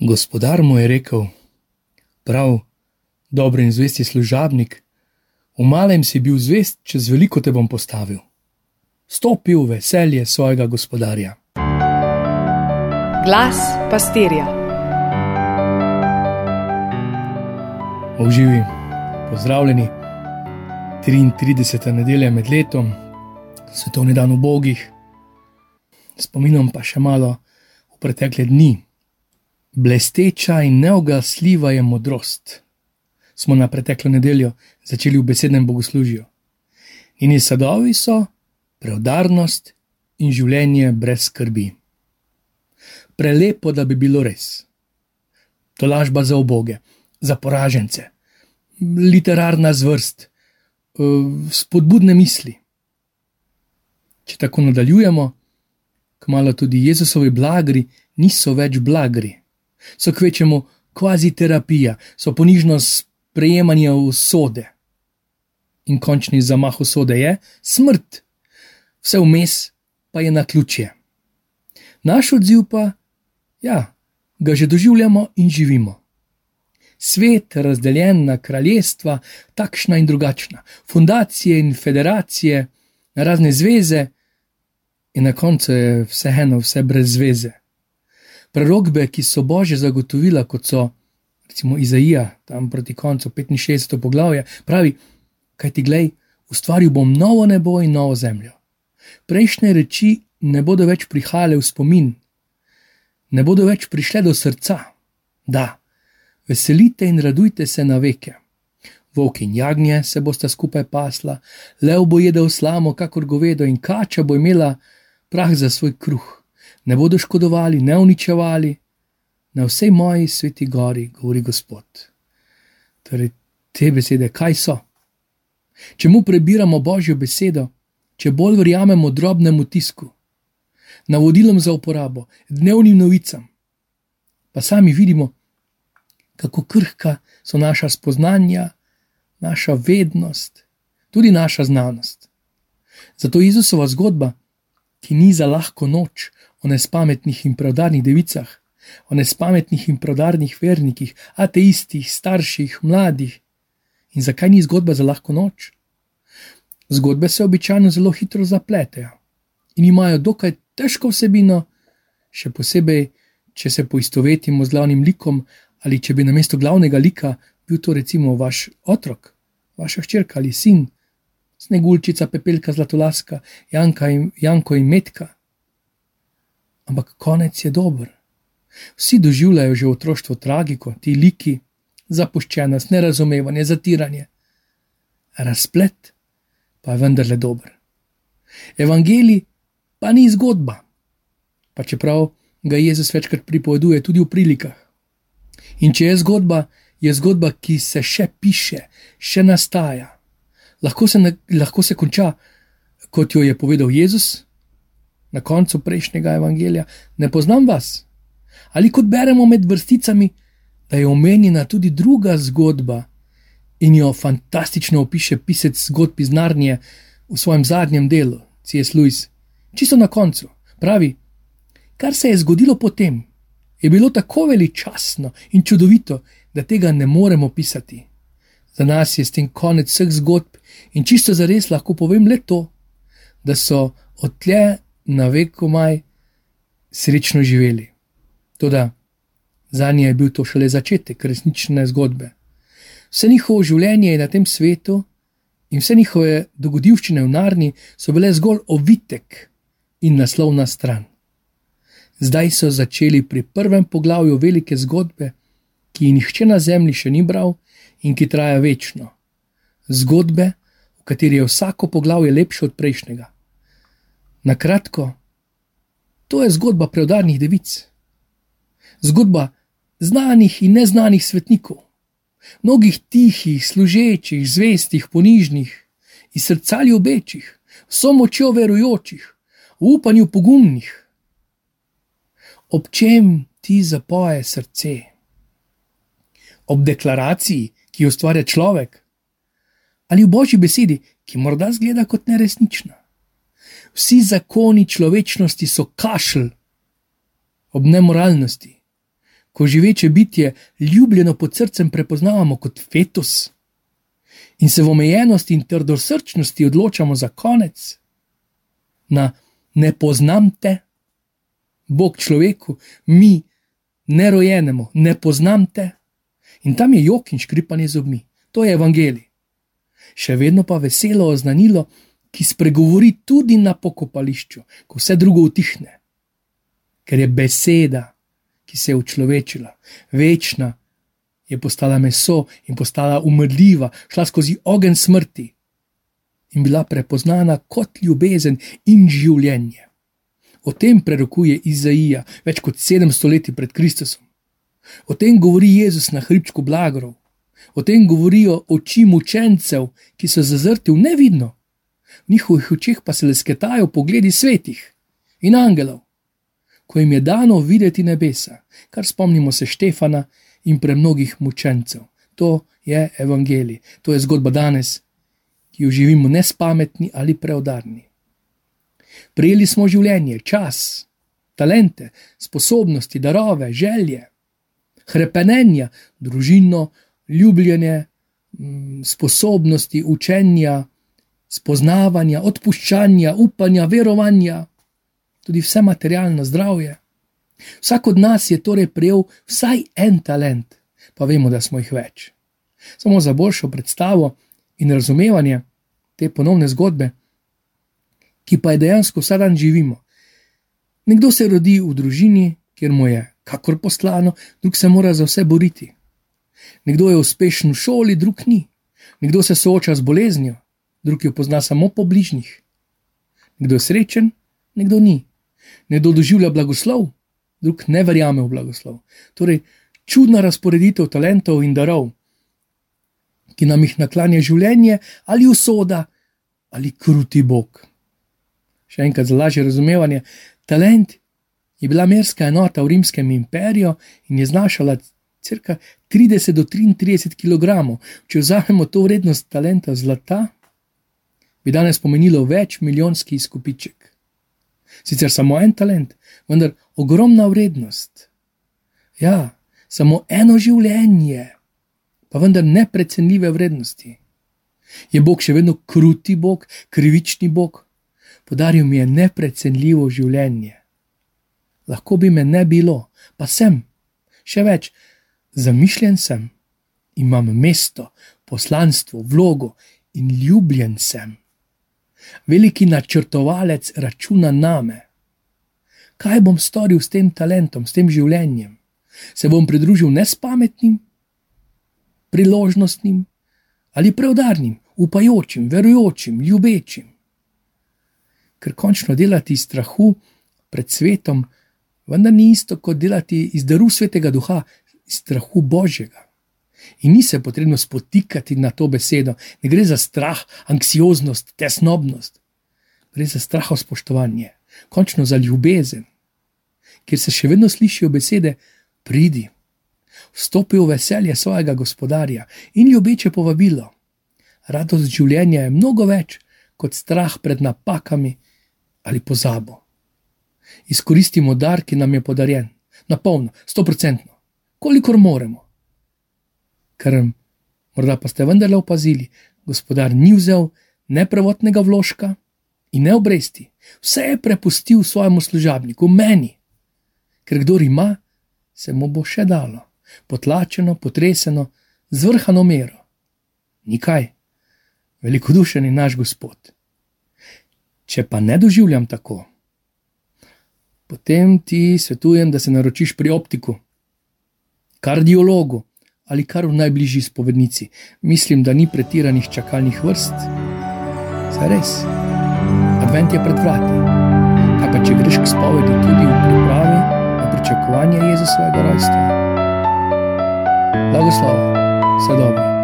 Gospodar mu je rekel: Prav, dober in zvesti služabnik, v malem si bil zvest, čez veliko te bom postavil. Stopi v veselje svojega gospodarja. Glas pastirja. Uživi, pozdravljeni. 33. nedelja med letom, svetovni dan ubogih, spominom pa še malo v pretekle dni. Blesteča in neogasljiva je modrost. Smo na preteklo nedeljo začeli v besednem bogoslužju. Njeni sadovi so preudarnost in življenje brez skrbi. Prelepo, da bi bilo res. To lažba za oboge, za poražence, literarna zvrst, eh, spodbudne misli. Če tako nadaljujemo, kmalo tudi Jezusovi blagri niso več blagri so kvečemu kvazi terapija, so ponižno sprejemanje usode. In končni zamah usode je smrt, vse vmes pa je na ključje. Naš odziv pa, ja, ga že doživljamo in živimo. Svet razdeljen na kraljestva, takšna in drugačna, fundacije in federacije, razne zveze, in na koncu je vseeno vse brez zveze prerogbe, ki so božje zagotovila, kot so recimo Izaija, tam proti koncu 65. poglavja, pravi: Kaj ti glej, ustvaril bom novo nebo in novo zemljo. Prejšnje reči ne bodo več prihajale v spomin, ne bodo več prišle do srca. Da, veselite in radujte se na veke. Vok in jagnje se bosta skupaj pasla, lev bo jedel slamo, kakor govedo, in kača bo imela prah za svoj kruh ne bodo škodovali, ne uničevali na vsej moji sveti gori, govori Gospod. Torej, te besede, kaj so? Čemu prebiramo Božjo besedo, če bolj verjamemo drobnemu tisku, navodilom za uporabo, dnevnim novicam, pa sami vidimo, kako krhka so naša spoznanja, naša vednost, tudi naša znanost. Zato Jezusova zgodba, ki ni za lahko noč, o nespametnih in prodarnih devicah, o nespametnih in prodarnih vernikih, ateistih, starših, mladih. In zakaj ni zgodba za lahko noč? Zgodbe se običajno zelo hitro zapletejo in imajo dokaj težko vsebino, še posebej, če se poistovetimo z glavnim likom ali če bi na mesto glavnega lika bil to recimo vaš otrok, vaša hčerka ali sin, snegulčica, pepelka, zlatolaska, Janka in, Janko in Metka ampak konec je dober. Vsi doživljajo že otroštvo tragiko, ti liki, zapuščenost, nerazumevanje, zatiranje. Razplet pa je vendarle dober. Evangelij pa ni zgodba, pa čeprav ga Jezus večkrat pripoveduje tudi v prilikah. In če je zgodba, je zgodba, ki se še piše, še nastaja. Lahko se, lahko se konča, kot jo je povedal Jezus, na koncu prejšnjega evangelija, ne poznam vas. Ali kot beremo med vrsticami, da je omenjena tudi druga zgodba in jo fantastično opiše pisec zgodb iz Narnije v svojem zadnjem delu, C.S. Lewis. Čisto na koncu pravi, kar se je zgodilo potem, je bilo tako veličastno in čudovito, da tega ne moremo pisati. Za nas je s tem konec vseh zgodb in čisto za res lahko povem le to, da so odtle na veku maj srečno živeli. Toda za nje je bil to šele začetek resnične zgodbe. Vse njihovo življenje je na tem svetu in vse njihove dogodivščine v Narni so bile zgolj ovitek in naslovna stran. Zdaj so začeli pri prvem poglavju velike zgodbe, ki jih nihče na zemlji še ni bral in ki traja večno. Zgodbe, v kateri je vsako poglavje lepše od prejšnjega. Na kratko, to je zgodba preudarnih devic. Zgodba znanih in neznanih svetnikov, mnogih tihih, služečih, zvestih, ponižnih, iz srca ljubečih, so močjo verujočih, v upanju pogumnih. Ob čem ti zapoje srce? Ob deklaraciji, ki jo ustvarja človek, ali v božji besedi, ki morda zgleda kot neresnična vsi zakoni človečnosti so kašelj ob nemoralnosti, ko živeče bitje, ljubljeno pod srcem, prepoznavamo kot fetus in se v omejenosti in trdosrčnosti odločamo za konec, na ne poznam te, Bog človeku, mi, nerojenemu, ne poznam te. In tam je jok in škripanje zobmi, to je evangelij. Še vedno pa veselo oznanilo, ki spregovori tudi na pokopališču, ko vse drugo utihne. Ker je beseda, ki se je učlovečila, večna, je postala meso in postala umrljiva, šla skozi ogen smrti in bila prepoznana kot ljubezen in življenje. O tem prerokuje Izaija več kot sedem stoletij pred Kristusom. O tem govori Jezus na hribčku blagrov, o tem govorijo oči mučencev, ki so zazrti v nevidno, njihovih očeh pa se lesketajo pogledi svetih in angelov, ko jim je dano videti nebesa, kar spomnimo se Štefana in pre mnogih mučencev. To je evangelij, to je zgodba danes, ki jo živimo nespametni ali preudarni. Prijeli smo življenje, čas, talente, sposobnosti, darove, želje, krepenenja, družino, ljubljenje, mm, sposobnosti učenja, spoznavanja, odpuščanja, upanja, verovanja, tudi vse materialno zdravje. Vsak od nas je torej prejel vsaj en talent, pa vemo, da smo jih več. Samo za boljšo predstavo in razumevanje te ponovne zgodbe, ki pa je dejansko vsak dan živimo. Nekdo se rodi v družini, kjer mu je kakor poslano, drug se mora za vse boriti. Nekdo je uspešen v šoli, drug ni. Nekdo se sooča z boleznijo, drug jo pozna samo po bližnjih. Kdo je srečen, nekdo ni. Nekdo doživlja blagoslov, drug ne verjame v blagoslov. Torej, čudna razporeditev talentov in darov, ki nam jih naklanja življenje ali usoda ali kruti Bog. Še enkrat za lažje razumevanje, talent je bila merska enota v rimskem imperiju in je znašala crka 30 do 33 kg. Če vzamemo to vrednost talenta zlata, bi danes pomenilo več milijonski izkupiček. Sicer samo en talent, vendar ogromna vrednost. Ja, samo eno življenje, pa vendar neprecenljive vrednosti. Je Bog še vedno kruti Bog, krivični Bog? Podaril mi je neprecenljivo življenje. Lahko bi me ne bilo, pa sem. Še več, zamišljen sem, imam mesto, poslanstvo, vlogo in ljubljen sem veliki načrtovalec računa name. Kaj bom storil s tem talentom, s tem življenjem? Se bom pridružil nespametnim, priložnostnim ali preudarnim, upajočim, verujočim, ljubečim? Ker končno delati iz strahu pred svetom, vendar ni isto kot delati iz daru svetega duha, iz strahu božjega. In ni se potrebno spotikati na to besedo, ne gre za strah, anksioznost, tesnobnost, gre za strah o spoštovanje, končno za ljubezen, kjer se še vedno slišijo besede: Pridi, vstopi v veselje svojega gospodarja in ljubeče povabilo. Radost življenja je mnogo več kot strah pred napakami ali pozabo. Izkoristimo dar, ki nam je podarjen, na polno, stoprocentno, kolikor moremo kar morda pa ste vendarle opazili, gospodar ni vzel ne prvotnega vložka in ne obresti, vse je prepustil svojemu služabniku, meni, ker kdo ima, se mu bo še dalo, potlačeno, potreseno, zvrhano mero. Nikaj, velikodušen je naš gospod. Če pa ne doživljam tako, potem ti svetujem, da se naročiš pri optiku, kardiologu, ali kar v najbližji spovednici. Mislim, da ni pretiranih čakalnih vrst. Saj res, advent je pred vrati. Kaj pa če greš k spovedi tudi v pripravi na pričakovanje Jezusovega rojstva? Blagoslov, vse dobro.